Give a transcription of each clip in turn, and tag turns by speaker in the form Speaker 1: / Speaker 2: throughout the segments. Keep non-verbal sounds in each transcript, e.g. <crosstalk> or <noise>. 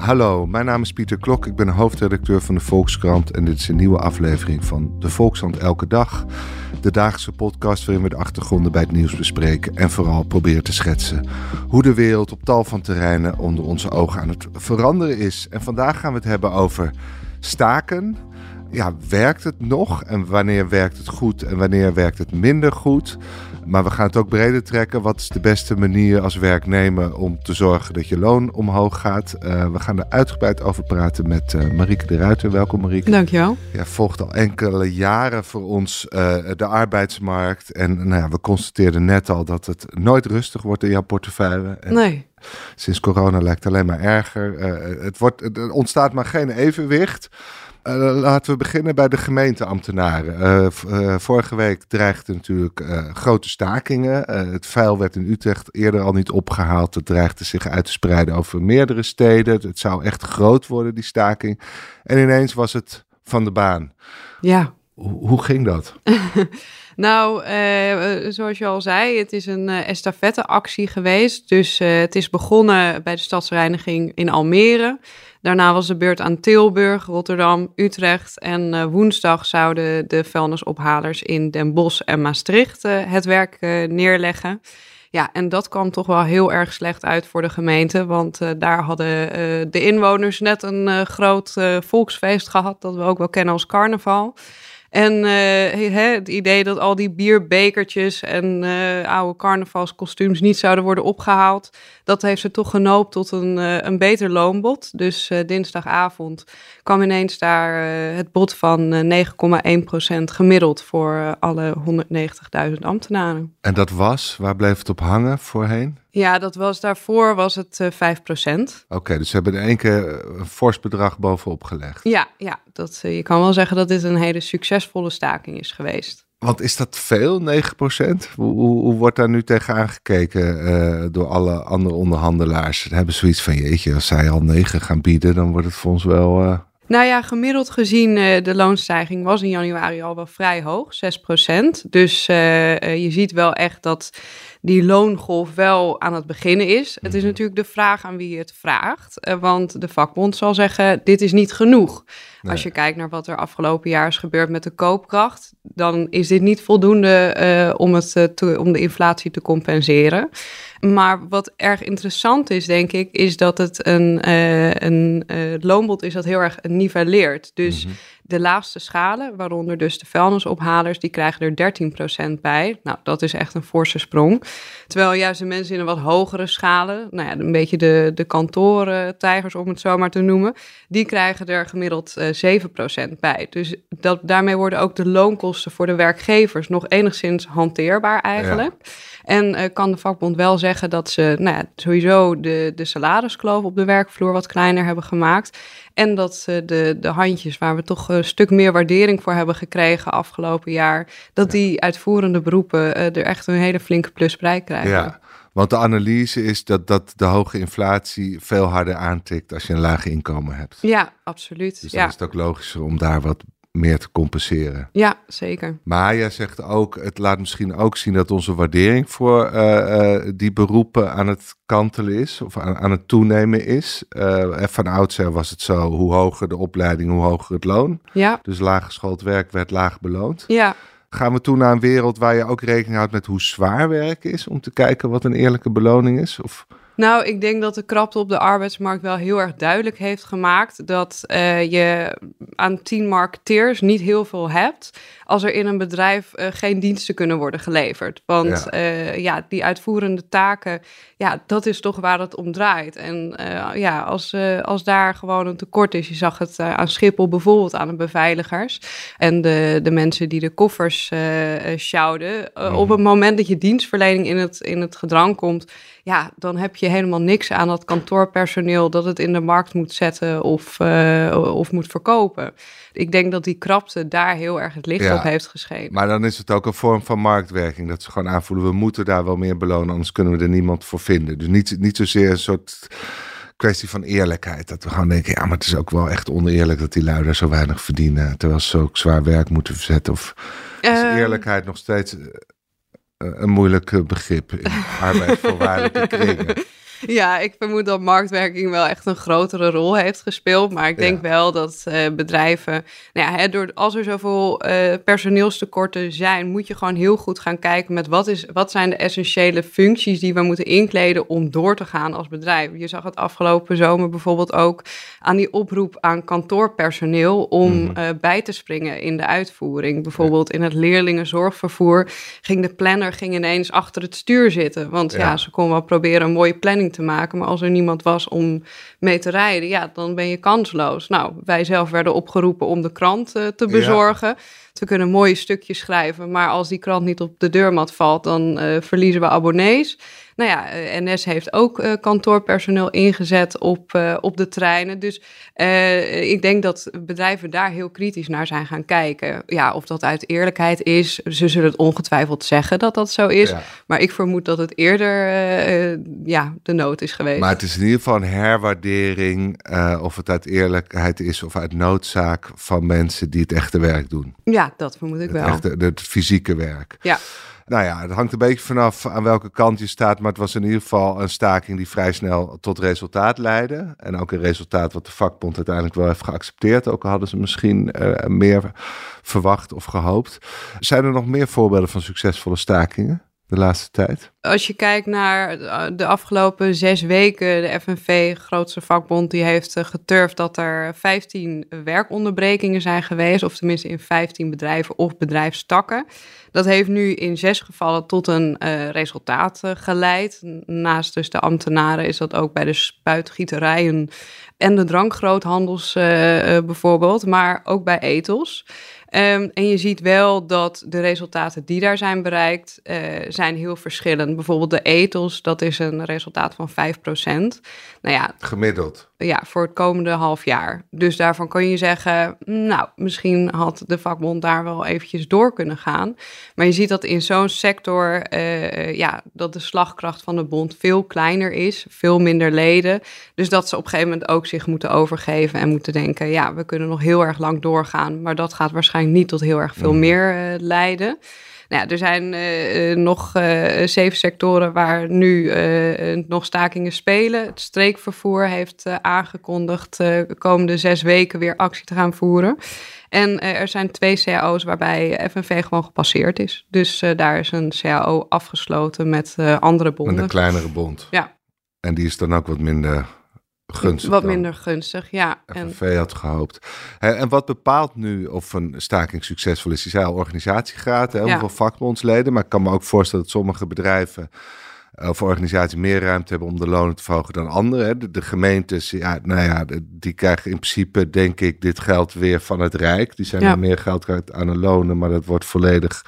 Speaker 1: Hallo, mijn naam is Pieter Klok. Ik ben hoofdredacteur van de Volkskrant en dit is een nieuwe aflevering van de Volkskrant Elke Dag. De dagelijkse podcast waarin we de achtergronden bij het nieuws bespreken en vooral proberen te schetsen hoe de wereld op tal van terreinen onder onze ogen aan het veranderen is. En vandaag gaan we het hebben over staken. Ja, werkt het nog en wanneer werkt het goed en wanneer werkt het minder goed? Maar we gaan het ook breder trekken. Wat is de beste manier als werknemer om te zorgen dat je loon omhoog gaat? Uh, we gaan er uitgebreid over praten met uh, Marieke de Ruiter. Welkom Marieke.
Speaker 2: Dankjewel.
Speaker 1: Ja, volgt al enkele jaren voor ons uh, de arbeidsmarkt. En nou ja, we constateerden net al dat het nooit rustig wordt in jouw portefeuille. En
Speaker 2: nee.
Speaker 1: Sinds corona lijkt het alleen maar erger. het, wordt, er ontstaat maar geen evenwicht. Uh, laten we beginnen bij de gemeenteambtenaren. Uh, uh, vorige week dreigden natuurlijk grote stakingen. het vuil werd in Utrecht eerder al niet opgehaald. Het dreigde zich uit te spreiden over meerdere steden. Het zou echt groot worden, die staking. En ineens was het van de baan.
Speaker 2: Ja.
Speaker 1: Hoe, hoe ging dat? <laughs>
Speaker 2: Nou, zoals je al zei, het is een uh, estafetteactie geweest. Dus het is begonnen bij de stadsreiniging in Almere. Daarna was de beurt aan Tilburg, Rotterdam, Utrecht. En woensdag zouden de vuilnisophalers in Den Bosch en Maastricht het werk neerleggen. Ja, en dat kwam toch wel heel erg slecht uit voor de gemeente. Want daar hadden de inwoners net een groot volksfeest gehad. Dat we ook wel kennen als carnaval. En uh, het idee dat al die bierbekertjes en uh, oude carnavalskostuums niet zouden worden opgehaald, dat heeft ze toch genoopt tot een, uh, een beter loonbod. Dus dinsdagavond kwam ineens daar het bod van 9,1% gemiddeld voor alle 190.000 ambtenaren.
Speaker 1: En dat was, waar bleef het op hangen voorheen?
Speaker 2: Ja, dat was daarvoor was het uh, 5%.
Speaker 1: Oké, okay, dus ze hebben er één keer een fors bedrag bovenop gelegd.
Speaker 2: Ja, ja dat, uh, je kan wel zeggen dat dit een hele succesvolle staking is geweest.
Speaker 1: Want is dat veel, 9%? Hoe, hoe, hoe wordt daar nu tegenaan gekeken uh, door alle andere onderhandelaars? Ze hebben zoiets van, jeetje, als zij al 9 gaan bieden, dan wordt het voor ons wel...
Speaker 2: Nou ja, gemiddeld gezien, de loonstijging was in januari al wel vrij hoog, 6%. Dus je ziet wel echt dat die loongolf wel aan het beginnen is. Het is natuurlijk de vraag aan wie je het vraagt. Uh, want de vakbond zal zeggen, dit is niet genoeg. Nee. Als je kijkt naar wat er afgelopen jaar is gebeurd met de koopkracht, dan is dit niet voldoende uh, om, het, uh, te, om de inflatie te compenseren. Maar wat erg interessant is, denk ik, is dat het een, uh, een loonbod is dat heel erg nivelleert. Dus mm -hmm. De laagste schalen, waaronder dus de vuilnisophalers, die krijgen er 13% bij. Nou, dat is echt een forse sprong. Terwijl juist de mensen in een wat hogere schalen, nou ja, een beetje de, de kantoren-tijgers om het zo maar te noemen, die krijgen er gemiddeld uh, 7% bij. Dus dat, daarmee worden ook de loonkosten voor de werkgevers nog enigszins hanteerbaar eigenlijk. Ja. En uh, kan de vakbond wel zeggen dat ze nou ja, sowieso de, de salariskloof op de werkvloer wat kleiner hebben gemaakt. En dat ze de, de handjes, waar we toch een stuk meer waardering voor hebben gekregen afgelopen jaar, dat die uitvoerende beroepen uh, er echt een hele flinke plusprij krijgen.
Speaker 1: Ja. Want de analyse is dat, dat de hoge inflatie veel harder aantikt als je een laag inkomen hebt.
Speaker 2: Ja, absoluut.
Speaker 1: Dus
Speaker 2: ja.
Speaker 1: dan is het ook logischer om daar wat meer te compenseren.
Speaker 2: Ja, zeker.
Speaker 1: Maar jij zegt ook, het laat misschien ook zien dat onze waardering voor uh, uh, die beroepen aan het kantelen is, of aan, aan het toenemen is. Uh, van oudsher was het zo, hoe hoger de opleiding, hoe hoger het loon.
Speaker 2: Ja.
Speaker 1: Dus laaggeschoold werk werd laag beloond.
Speaker 2: Ja.
Speaker 1: Gaan we toe naar een wereld waar je ook rekening houdt met hoe zwaar werk is, om te kijken wat een eerlijke beloning is? Of...
Speaker 2: Nou, ik denk dat de krapte op de arbeidsmarkt wel heel erg duidelijk heeft gemaakt dat uh, je aan tien marketeers niet heel veel hebt als er in een bedrijf uh, geen diensten kunnen worden geleverd. Want ja. Uh, ja, die uitvoerende taken, ja, dat is toch waar het om draait. En ja, als, als daar gewoon een tekort is, je zag het aan Schiphol bijvoorbeeld aan de beveiligers en de, de mensen die de koffers sjouwden. Mm. Op het moment dat je dienstverlening in het, in het gedrang komt, ja, dan heb je helemaal niks aan dat kantoorpersoneel dat het in de markt moet zetten of, uh, of moet verkopen. Ik denk dat die krapte daar heel erg het licht ja, op heeft geschenen.
Speaker 1: Maar dan is het ook een vorm van marktwerking. Dat ze gewoon aanvoelen, we moeten daar wel meer belonen, anders kunnen we er niemand voor vinden. Dus niet, niet zozeer een soort kwestie van eerlijkheid. Dat we gewoon denken, ja, maar het is ook wel echt oneerlijk dat die lui daar zo weinig verdienen. Terwijl ze ook zwaar werk moeten verzetten. Of is uh, eerlijkheid nog steeds een moeilijk begrip in <laughs> arbeidsvoorwaardelijke kringen. <laughs>
Speaker 2: Ja, ik vermoed dat marktwerking wel echt een grotere rol heeft gespeeld. Maar ik denk wel dat uh, bedrijven, nou ja, hè, door, als er zoveel uh, personeelstekorten zijn, moet je gewoon heel goed gaan kijken met wat, is, wat zijn de essentiële functies die we moeten inkleden om door te gaan als bedrijf. Je zag het afgelopen zomer bijvoorbeeld ook aan die oproep aan kantoorpersoneel om mm. uh, bij te springen in de uitvoering. Bijvoorbeeld in het leerlingenzorgvervoer ging de planner ging ineens achter het stuur zitten. Want ja, ja ze kon wel proberen een mooie planning te maken. Maar als er niemand was om mee te rijden, ja, dan ben je kansloos. Nou, wij zelf werden opgeroepen om de krant uh, te bezorgen. Ze kunnen mooie stukjes schrijven, maar als die krant niet op de deurmat valt, dan uh, verliezen we abonnees. Nou ja, eh, NS heeft ook uh, kantoorpersoneel ingezet op, uh, op de treinen. Dus ik denk dat bedrijven daar heel kritisch naar zijn gaan kijken. Ja, of dat uit eerlijkheid is. Ze zullen het ongetwijfeld zeggen dat dat zo is. Maar ik vermoed dat het eerder ja, de nood is geweest.
Speaker 1: Maar het is in ieder geval een herwaardering. of het uit eerlijkheid is of uit noodzaak van mensen die het echte werk doen.
Speaker 2: Ja, dat vermoed ik
Speaker 1: het
Speaker 2: wel.
Speaker 1: Echte, het fysieke werk.
Speaker 2: Ja.
Speaker 1: Nou ja, het hangt een beetje vanaf aan welke kant je staat. Maar het was in ieder geval een staking die vrij snel tot resultaat leidde. En ook een resultaat wat de vakbond uiteindelijk wel heeft geaccepteerd. Ook al hadden ze misschien uh, meer verwacht of gehoopt. Zijn er nog meer voorbeelden van succesvolle stakingen? De laatste tijd?
Speaker 2: Als je kijkt naar de afgelopen zes weken, de FNV, grootste vakbond, die heeft eh, geturfd dat er 15 werkonderbrekingen zijn geweest, of tenminste in 15 bedrijven of bedrijfstakken. Dat heeft nu in zes gevallen tot een uh, resultaat geleid. Naast dus de ambtenaren is dat ook bij de spuitgieterijen en de drankgroothandels bijvoorbeeld, maar ook bij etels. Um, en je ziet wel dat de resultaten die daar zijn bereikt, uh, zijn heel verschillend. Bijvoorbeeld de etels, dat is een resultaat van 5%. Nou ja,
Speaker 1: Gemiddeld
Speaker 2: ja, voor het komende half jaar. Dus daarvan kun je zeggen, nou, misschien had de vakbond daar wel eventjes door kunnen gaan. Maar je ziet dat in zo'n sector, uh, ja, dat de slagkracht van de bond veel kleiner is, veel minder leden. Dus dat ze op een gegeven moment ook zich moeten overgeven en moeten denken, ja, we kunnen nog heel erg lang doorgaan, maar dat gaat waarschijnlijk niet tot heel erg veel mm. meer uh, leiden. Nou ja, er zijn uh, nog uh, zeven sectoren waar nu nog stakingen spelen. Het streekvervoer heeft aangekondigd de komende zes weken weer actie te gaan voeren. En er zijn twee cao's waarbij FNV gewoon gepasseerd is. Dus daar is een cao afgesloten met andere bonden.
Speaker 1: Met een kleinere bond.
Speaker 2: Ja.
Speaker 1: En die is dan ook wat minder gunstig.
Speaker 2: Wat minder gunstig, ja.
Speaker 1: FNV en... had gehoopt. En wat bepaalt nu of een staking succesvol is? Je zei al organisatiegraad, heel veel vakbondsleden. Maar ik kan me ook voorstellen dat sommige bedrijven eh, of organisaties meer ruimte hebben om de lonen te verhogen dan anderen. De, de, gemeentes, ja, nou ja, die krijgen in principe, denk ik, dit geld weer van het Rijk. Die zijn ja. meer geld kwijt aan de lonen, maar dat wordt volledig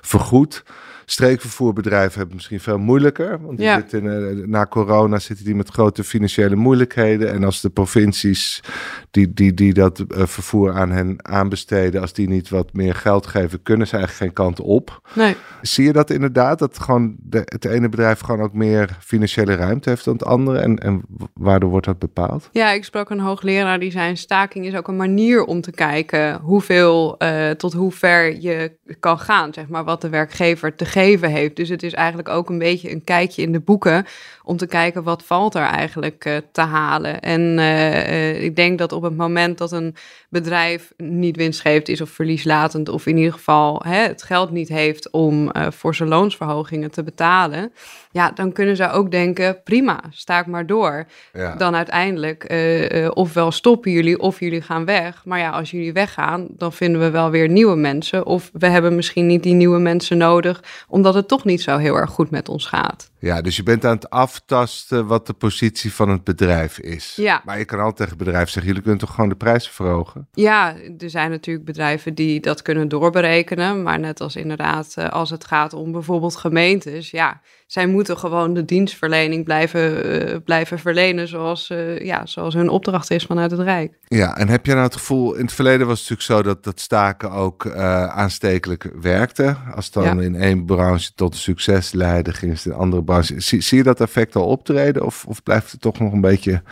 Speaker 1: vergoed. Streekvervoerbedrijven hebben misschien veel moeilijker. Want die ja. zitten, uh, na corona zitten die met grote financiële moeilijkheden. En als de provincies die, die, die dat uh, vervoer aan hen aanbesteden, als die niet wat meer geld geven, kunnen ze eigenlijk geen kant op.
Speaker 2: Nee.
Speaker 1: Zie je dat inderdaad? Dat gewoon de, het ene bedrijf gewoon ook meer financiële ruimte heeft dan het andere? En, en waardoor wordt dat bepaald?
Speaker 2: Ja, ik sprak een hoogleraar die zei: staking is ook een manier om te kijken hoeveel uh, tot hoe ver je kan gaan, zeg maar, wat de werkgever te geven heeft. Dus het is eigenlijk ook een beetje een kijkje in de boeken om te kijken wat valt er eigenlijk uh, te halen. En uh, ik denk dat op het moment dat een bedrijf niet winstgevend is of verlieslatend, of in ieder geval hè, het geld niet heeft om voor zijn loonsverhogingen te betalen, ja, dan kunnen ze ook denken: prima, sta ik maar door. Ja. Dan uiteindelijk, ofwel stoppen jullie of jullie gaan weg. Maar ja, als jullie weggaan, dan vinden we wel weer nieuwe mensen. Of we hebben misschien niet die nieuwe mensen nodig, omdat het toch niet zo heel erg goed met ons gaat.
Speaker 1: Ja, dus je bent aan het aftasten wat de positie van het bedrijf is.
Speaker 2: Ja.
Speaker 1: Maar je kan altijd tegen het bedrijf zeggen: jullie kunnen toch gewoon de prijzen verhogen?
Speaker 2: Ja, er zijn natuurlijk bedrijven die dat kunnen doorberekenen. Maar net als inderdaad, als het gaat om bijvoorbeeld gemeentes, ja, zij moeten gewoon de dienstverlening blijven, uh, blijven verlenen zoals, uh, ja, zoals hun opdracht is vanuit het Rijk.
Speaker 1: Ja, en heb je nou het gevoel, in het verleden was het natuurlijk zo dat, dat staken ook uh, aanstekelijk werkte. Als dan ja. in één branche tot succes leidde, ging het in andere branche. Zie, zie je dat effect al optreden of, of blijft het toch nog een beetje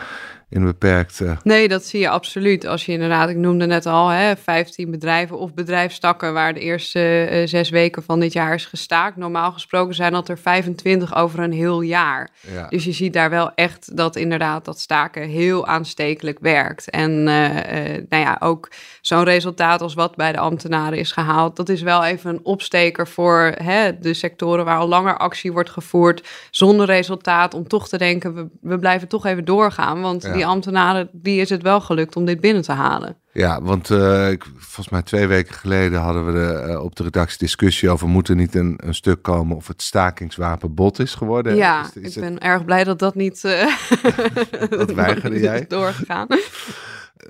Speaker 1: in beperkte.
Speaker 2: Nee, dat zie je absoluut. Als je inderdaad, ik noemde net al, hè, 15 bedrijven of bedrijfstakken waar de eerste uh, zes weken van dit jaar is gestaakt. Normaal gesproken zijn dat er 25 over een heel jaar. Ja. Dus je ziet daar wel echt dat inderdaad dat staken heel aanstekelijk werkt. En uh, uh, nou ja, ook zo'n resultaat als wat bij de ambtenaren is gehaald, dat is wel even een opsteker voor hè, de sectoren waar al langer actie wordt gevoerd zonder resultaat. Om toch te denken, we, we blijven toch even doorgaan. Want die ambtenaren, die is het wel gelukt om dit binnen te halen.
Speaker 1: Ja, want uh, ik, volgens mij twee weken geleden hadden we de, uh, op de redactie discussie over moet er niet een, een stuk komen of het stakingswapen bot is geworden.
Speaker 2: Ja, is, is ik ben erg blij dat dat niet uh, <laughs>
Speaker 1: dat weigerde <laughs> jij.
Speaker 2: doorgegaan.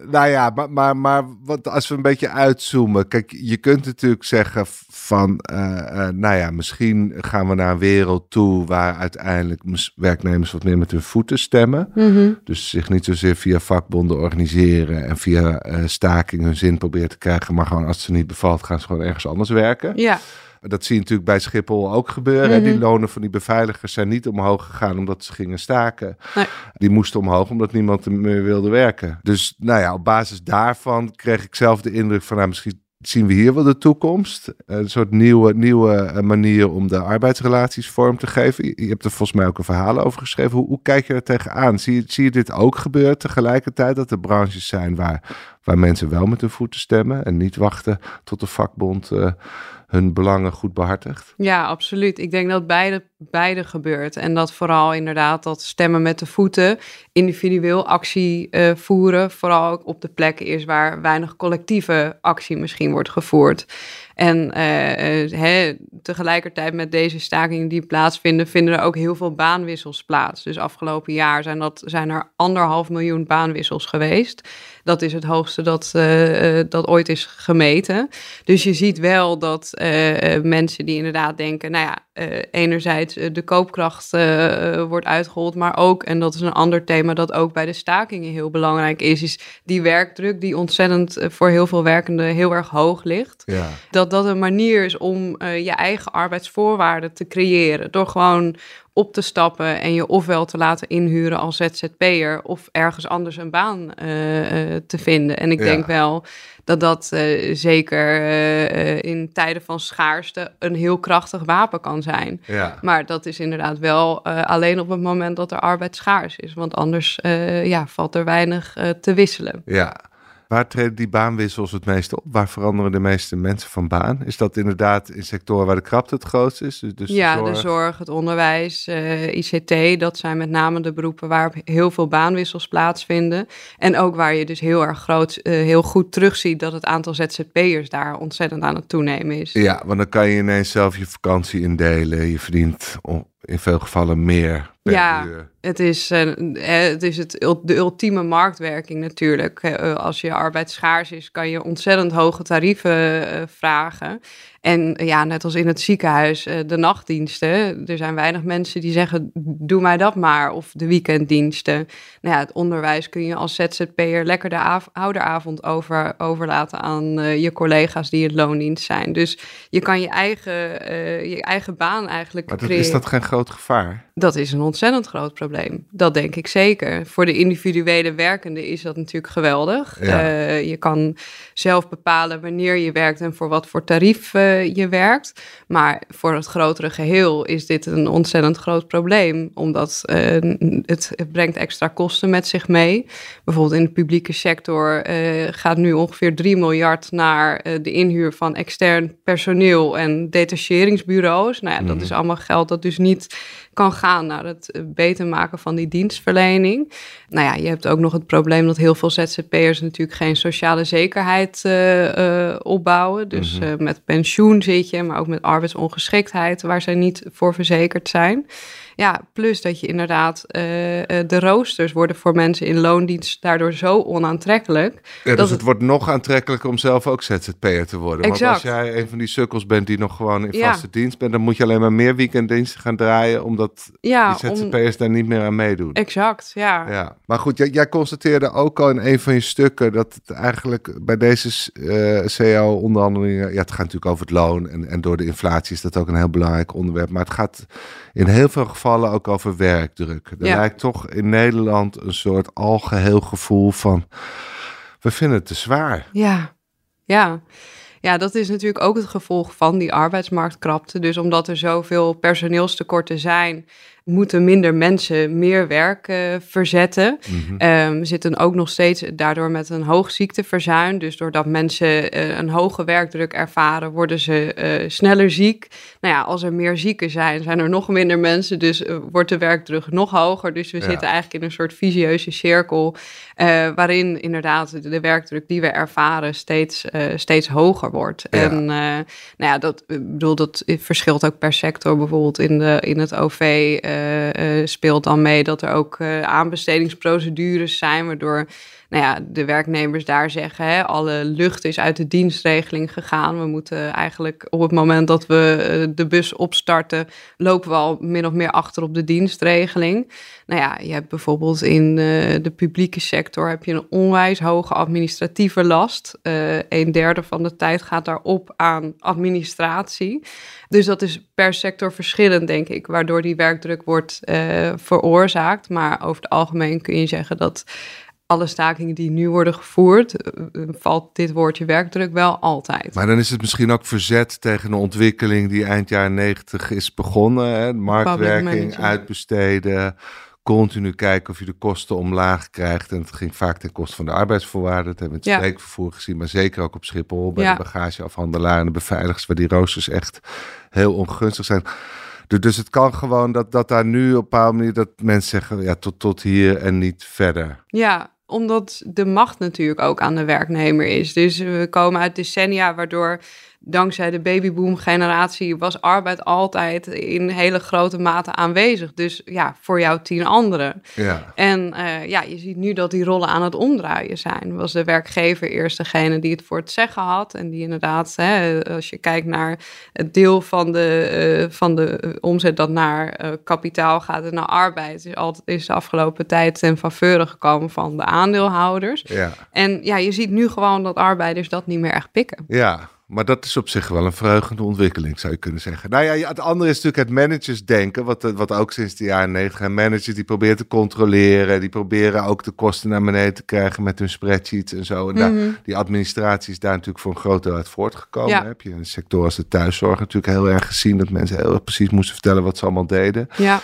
Speaker 1: Nou ja, maar, maar, maar wat, als we een beetje uitzoomen. Kijk, je kunt natuurlijk zeggen van, uh, uh, nou ja, misschien gaan we naar een wereld toe waar uiteindelijk werknemers wat meer met hun voeten stemmen. Mm -hmm. Dus zich niet zozeer via vakbonden organiseren en via uh, staking hun zin proberen te krijgen, maar gewoon als ze niet bevalt, gaan ze gewoon ergens anders werken.
Speaker 2: Ja.
Speaker 1: Dat zie je natuurlijk bij Schiphol ook gebeuren. Mm -hmm. Die lonen van die beveiligers zijn niet omhoog gegaan omdat ze gingen staken.
Speaker 2: Nee.
Speaker 1: Die moesten omhoog omdat niemand meer wilde werken. Dus nou ja, op basis daarvan kreeg ik zelf de indruk van nou, misschien zien we hier wel de toekomst. Een soort nieuwe, nieuwe manier om de arbeidsrelaties vorm te geven. Je hebt er volgens mij ook een verhaal over geschreven. Hoe, hoe kijk je er tegenaan? Zie je, zie je dit ook gebeuren tegelijkertijd? Dat er branches zijn waar, waar mensen wel met hun voeten stemmen en niet wachten tot de vakbond uh, hun belangen goed behartigt?
Speaker 2: Ja, absoluut. Ik denk dat beide, beide gebeurt. En dat vooral inderdaad dat stemmen met de voeten, individueel actie uh, voeren, vooral ook op de plekken is waar weinig collectieve actie misschien wordt gevoerd. En uh, he, tegelijkertijd met deze stakingen die plaatsvinden, vinden er ook heel veel baanwissels plaats. Dus afgelopen jaar zijn, dat, zijn er anderhalf miljoen baanwissels geweest. Dat is het hoogste dat, uh, dat ooit is gemeten. Dus je ziet wel dat uh, mensen die inderdaad denken, nou ja, enerzijds de koopkracht wordt uitgehold, maar ook, en dat is een ander thema dat ook bij de stakingen heel belangrijk is, is die werkdruk die ontzettend voor heel veel werkenden heel erg hoog ligt.
Speaker 1: Ja.
Speaker 2: Dat dat een manier is om je eigen arbeidsvoorwaarden te creëren. Door gewoon op te stappen en je ofwel te laten inhuren als ZZP'er of ergens anders een baan uh, uh, te vinden. En ik ja. denk wel dat dat uh, zeker in tijden van schaarste een heel krachtig wapen kan zijn.
Speaker 1: Ja.
Speaker 2: Maar dat is inderdaad wel alleen op het moment dat er arbeid schaars is. Want anders ja, valt er weinig te wisselen.
Speaker 1: Ja. Waar treden die baanwissels het meeste op? Waar veranderen de meeste mensen van baan? Is dat inderdaad in sectoren waar de krapte het grootst is? Dus
Speaker 2: ja,
Speaker 1: de zorg,
Speaker 2: de zorg het onderwijs, uh, ICT, dat zijn met name de beroepen waar heel veel baanwissels plaatsvinden. En ook waar je dus heel erg groot, uh, heel goed terugziet dat het aantal ZZP'ers daar ontzettend aan het toenemen is.
Speaker 1: Ja, want dan kan je ineens zelf je vakantie indelen. Je verdient in veel gevallen meer per
Speaker 2: ja,
Speaker 1: uur.
Speaker 2: Het is, het is het, de ultieme marktwerking natuurlijk. Uh, als je arbeid schaars is, kan je ontzettend hoge tarieven vragen. En ja, net als in het ziekenhuis, de nachtdiensten. Er zijn weinig mensen die zeggen, doe mij dat maar. Of de weekenddiensten. Nou ja, het onderwijs kun je als ZZP'er lekker de av ouderavond over, overlaten aan je collega's die in loondienst zijn. Dus je kan je eigen, je eigen baan eigenlijk
Speaker 1: maar dat, is dat geen groot gevaar?
Speaker 2: Dat is een ontzettend groot probleem. Dat denk ik zeker. Voor de individuele werkende is dat natuurlijk geweldig.
Speaker 1: Ja.
Speaker 2: Uh, je kan zelf bepalen wanneer je werkt en voor wat voor tarief uh, je werkt. Maar voor het grotere geheel is dit een ontzettend groot probleem. Omdat uh, het, het, brengt extra kosten met zich mee. Bijvoorbeeld in de publieke sector gaat nu ongeveer 3 miljard naar de inhuur van extern personeel en detacheringsbureaus. Nou ja, mm. dat is allemaal geld dat dus niet kan gaan naar het beter maken van die dienstverlening. Nou ja, je hebt ook nog het probleem dat heel veel ZZP'ers natuurlijk geen sociale zekerheid uh, uh, opbouwen. Dus mm -hmm. uh, met pensioen zit je, maar ook met arbeidsongeschiktheid, waar zij niet voor verzekerd zijn. Ja, plus dat je inderdaad, uh, de roosters worden voor mensen in loondienst daardoor zo onaantrekkelijk.
Speaker 1: Ja, dus het, het, wordt nog aantrekkelijker om zelf ook ZZP'er te worden.
Speaker 2: Exact.
Speaker 1: Want als jij een van die sukkels bent die nog gewoon in vaste dienst bent, dan moet je alleen maar meer weekenddiensten gaan draaien, omdat
Speaker 2: ja,
Speaker 1: die ZZP'ers om... daar niet meer aan meedoen.
Speaker 2: Exact, ja.
Speaker 1: ja. Maar goed, jij, jij, constateerde ook al in een van je stukken dat het eigenlijk bij deze uh, CAO-onderhandelingen, ja, het gaat natuurlijk over het loon en, en door de inflatie is dat ook een heel belangrijk onderwerp, maar het gaat in heel veel gevallen vallen ook over werkdruk. Er lijkt toch in Nederland een soort algeheel gevoel van... we vinden het te zwaar.
Speaker 2: Ja, ja. Ja, dat is natuurlijk ook het gevolg van die arbeidsmarktkrapte. Dus omdat er zoveel personeelstekorten zijn, moeten minder mensen meer werk uh, verzetten. Mm -hmm. zitten ook nog steeds daardoor met een hoog ziekteverzuim. Dus doordat mensen uh, een hoge werkdruk ervaren, worden ze uh, sneller ziek. Nou ja, als er meer zieken zijn, zijn er nog minder mensen. Dus wordt de werkdruk nog hoger. Dus we ja. zitten eigenlijk in een soort visieuze cirkel. waarin inderdaad de, de, werkdruk die we ervaren steeds, steeds hoger wordt. Ja. En nou ja, dat, ik bedoel, dat verschilt ook per sector. Bijvoorbeeld in, de, in het OV. Uh, speelt dan mee dat er ook uh, aanbestedingsprocedures zijn, waardoor nou ja, de werknemers daar zeggen: hè, alle lucht is uit de dienstregeling gegaan. We moeten eigenlijk op het moment dat we de bus opstarten, lopen we al min of meer achter op de dienstregeling. Nou ja, je hebt bijvoorbeeld in de publieke sector heb je een onwijs hoge administratieve last. een derde van de tijd gaat daarop aan administratie. Dus dat is per sector verschillend, denk ik, waardoor die werkdruk wordt veroorzaakt. Maar over het algemeen kun je zeggen dat alle stakingen die nu worden gevoerd, uh, valt dit woordje werkdruk wel altijd.
Speaker 1: Maar dan is het misschien ook verzet tegen een ontwikkeling die eind jaren negentig is begonnen. Hè? Marktwerking, uitbesteden, continu kijken of je de kosten omlaag krijgt. En het ging vaak ten koste van de arbeidsvoorwaarden. Dat hebben we in het ja. streekvervoer gezien, maar zeker ook op Schiphol bij ja. de bagageafhandelaar en de beveiligers, waar die roosters echt heel ongunstig zijn. Dus het kan gewoon dat, dat daar nu op een bepaalde manier dat mensen zeggen, ja, tot, tot hier en niet verder.
Speaker 2: Ja, omdat de macht natuurlijk ook aan de werknemer is. Dus we komen uit decennia waardoor dankzij de babyboom-generatie was arbeid altijd in hele grote mate aanwezig. Dus ja, voor jou tien anderen. Ja. En uh, ja, je ziet nu dat die rollen aan het omdraaien zijn. Was de werkgever eerst degene die het voor het zeggen had. En die inderdaad, hè, als je kijkt naar het deel van de, uh, van de omzet dat naar uh, kapitaal gaat en naar arbeid, is, altijd, is de afgelopen tijd ten faveur gekomen van de aandeelhouders. Ja. En ja, je ziet nu gewoon dat arbeiders dat niet meer echt pikken.
Speaker 1: Ja. Maar dat is op zich wel een verheugende ontwikkeling, zou je kunnen zeggen. Nou ja, het andere is natuurlijk het managersdenken, wat, wat ook sinds de jaren negentig. En managers die proberen te controleren, die proberen ook de kosten naar beneden te krijgen met hun spreadsheets en zo. En mm -hmm. daar, die administratie is daar natuurlijk voor een groot deel uit voortgekomen. Ja. Heb je een sector als de thuiszorg natuurlijk heel erg gezien dat mensen heel erg precies moesten vertellen wat ze allemaal deden.
Speaker 2: Ja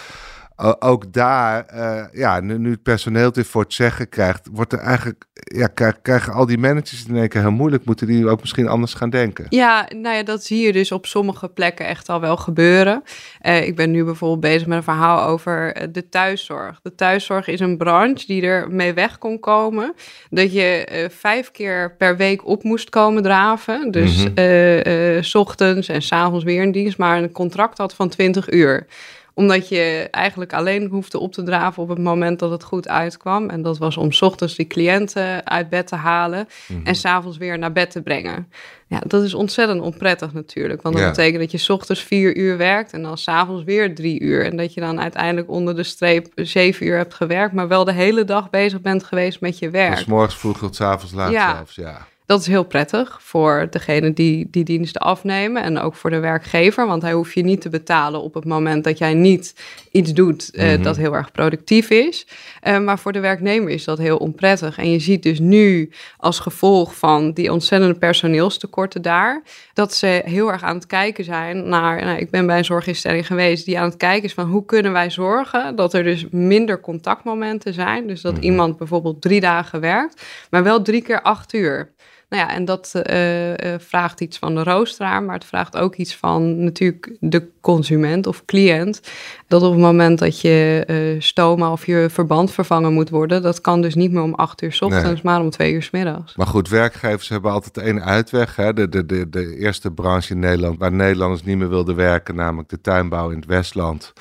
Speaker 1: ook daar, uh, ja, nu, nu, het personeel dit voor het zeggen krijgt, wordt er eigenlijk, ja, krijgen, krijgen al die managers in één keer heel moeilijk, moeten die ook misschien anders gaan denken.
Speaker 2: Ja, nou ja, dat zie je dus op sommige plekken echt al wel gebeuren. Uh, ik ben nu bijvoorbeeld bezig met een verhaal over uh, de thuiszorg. De thuiszorg is een branche die er mee weg kon komen, dat je vijf keer per week op moest komen draven. Dus mm -hmm. s ochtends en s avonds weer een dienst, maar een contract had van 20 uur omdat je eigenlijk alleen hoefde op te draven op het moment dat het goed uitkwam. En dat was om s ochtends die cliënten uit bed te halen mm -hmm. en s'avonds weer naar bed te brengen. Ja, dat is ontzettend onprettig natuurlijk. Want dat ja. betekent dat je s ochtends vier uur werkt en dan s'avonds weer drie uur. En dat je dan uiteindelijk onder de streep zeven uur hebt gewerkt, maar wel de hele dag bezig bent geweest met je werk.
Speaker 1: Dus morgens vroeg tot s avonds laat ja. zelfs, ja.
Speaker 2: Dat is heel prettig voor degene die die diensten afnemen en ook voor de werkgever, want hij hoeft je niet te betalen op het moment dat jij niet iets doet uh, mm -hmm. dat heel erg productief is. Uh, maar voor de werknemer is dat heel onprettig. En je ziet dus nu als gevolg van die ontzettende personeelstekorten daar, dat ze heel erg aan het kijken zijn naar, nou, ik ben bij een zorginstelling geweest die aan het kijken is van hoe kunnen wij zorgen dat er dus minder contactmomenten zijn. Dus dat mm -hmm. iemand bijvoorbeeld drie dagen werkt, maar wel drie keer acht uur. Nou ja, en dat uh, uh, vraagt iets van de roosteraar, maar het vraagt ook iets van natuurlijk de consument of cliënt. Dat op het moment dat je uh, stoma of je verband vervangen moet worden, dat kan dus niet meer om acht uur s ochtends, nee. maar om twee uur s middags.
Speaker 1: Maar goed, werkgevers hebben altijd één uitweg. Hè? De, de, de, de eerste branche in Nederland waar Nederlanders niet meer wilden werken, namelijk de tuinbouw in het Westland.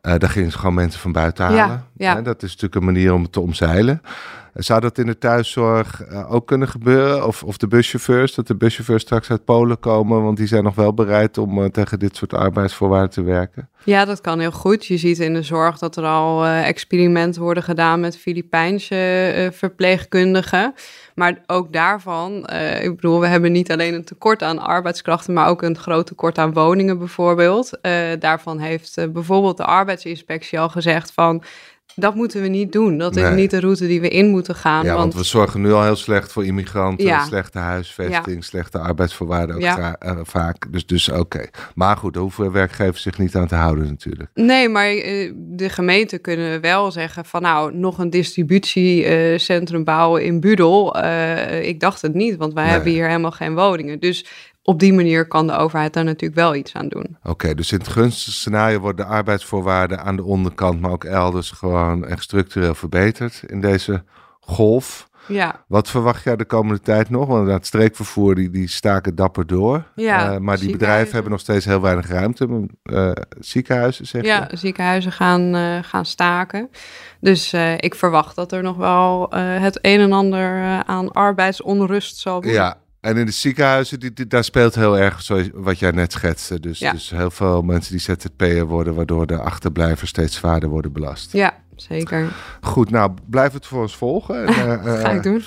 Speaker 1: Daar gingen ze gewoon mensen van buiten halen.
Speaker 2: Ja, ja.
Speaker 1: Dat is natuurlijk een manier om het te omzeilen. Zou dat in de thuiszorg ook kunnen gebeuren? Of, of de buschauffeurs, dat de buschauffeurs straks uit Polen komen, want die zijn nog wel bereid om tegen dit soort arbeidsvoorwaarden te werken?
Speaker 2: Ja, dat kan heel goed. Je ziet in de zorg dat er al experimenten worden gedaan met Filipijnse verpleegkundigen. Maar ook daarvan, ik bedoel, we hebben niet alleen een tekort aan arbeidskrachten, maar ook een groot tekort aan woningen bijvoorbeeld. Daarvan heeft bijvoorbeeld de arbeidsinspectie al gezegd van dat moeten we niet doen. Dat is niet de route die we in moeten gaan.
Speaker 1: Ja, want, we zorgen nu al heel slecht voor immigranten. Ja. Slechte huisvesting, slechte arbeidsvoorwaarden ook ja. uh, vaak. Dus, dus oké. Maar goed, hoeven werkgevers zich niet aan te houden natuurlijk.
Speaker 2: Nee, maar uh, de gemeenten kunnen wel zeggen van nou, nog een distributiecentrum bouwen in Budel. Uh, ik dacht het niet, want wij hebben hier helemaal geen woningen. Dus op die manier kan de overheid daar natuurlijk wel iets aan doen.
Speaker 1: Oké, dus in het gunstigste scenario worden de arbeidsvoorwaarden aan de onderkant, maar ook elders gewoon echt structureel verbeterd in deze golf.
Speaker 2: Ja.
Speaker 1: Wat verwacht jij de komende tijd nog? Want het streekvervoer die, die staken dapper door.
Speaker 2: Ja,
Speaker 1: uh, maar die bedrijven hebben nog steeds heel weinig ruimte. Uh, ziekenhuizen, zeg
Speaker 2: ja, je? ziekenhuizen gaan, uh, gaan staken. Dus ik verwacht dat er nog wel het een en ander aan arbeidsonrust zal worden.
Speaker 1: Ja, en in de ziekenhuizen, die, daar speelt heel erg zoals wat jij net schetste. Dus, dus heel veel mensen die ZZP'er worden, waardoor de achterblijvers steeds zwaarder worden belast.
Speaker 2: Ja, zeker.
Speaker 1: Goed, nou blijf het voor ons volgen. En,
Speaker 2: uh, <laughs> Ga ik doen.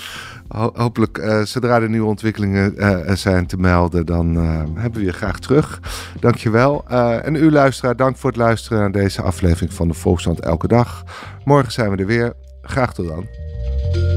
Speaker 1: hopelijk, uh, zodra er nieuwe ontwikkelingen uh, zijn te melden, dan hebben we je graag terug. Dankjewel. en u luisteraar, dank voor het luisteren naar deze aflevering van de Volksstand Elke Dag. Morgen zijn we er weer. Graag tot dan.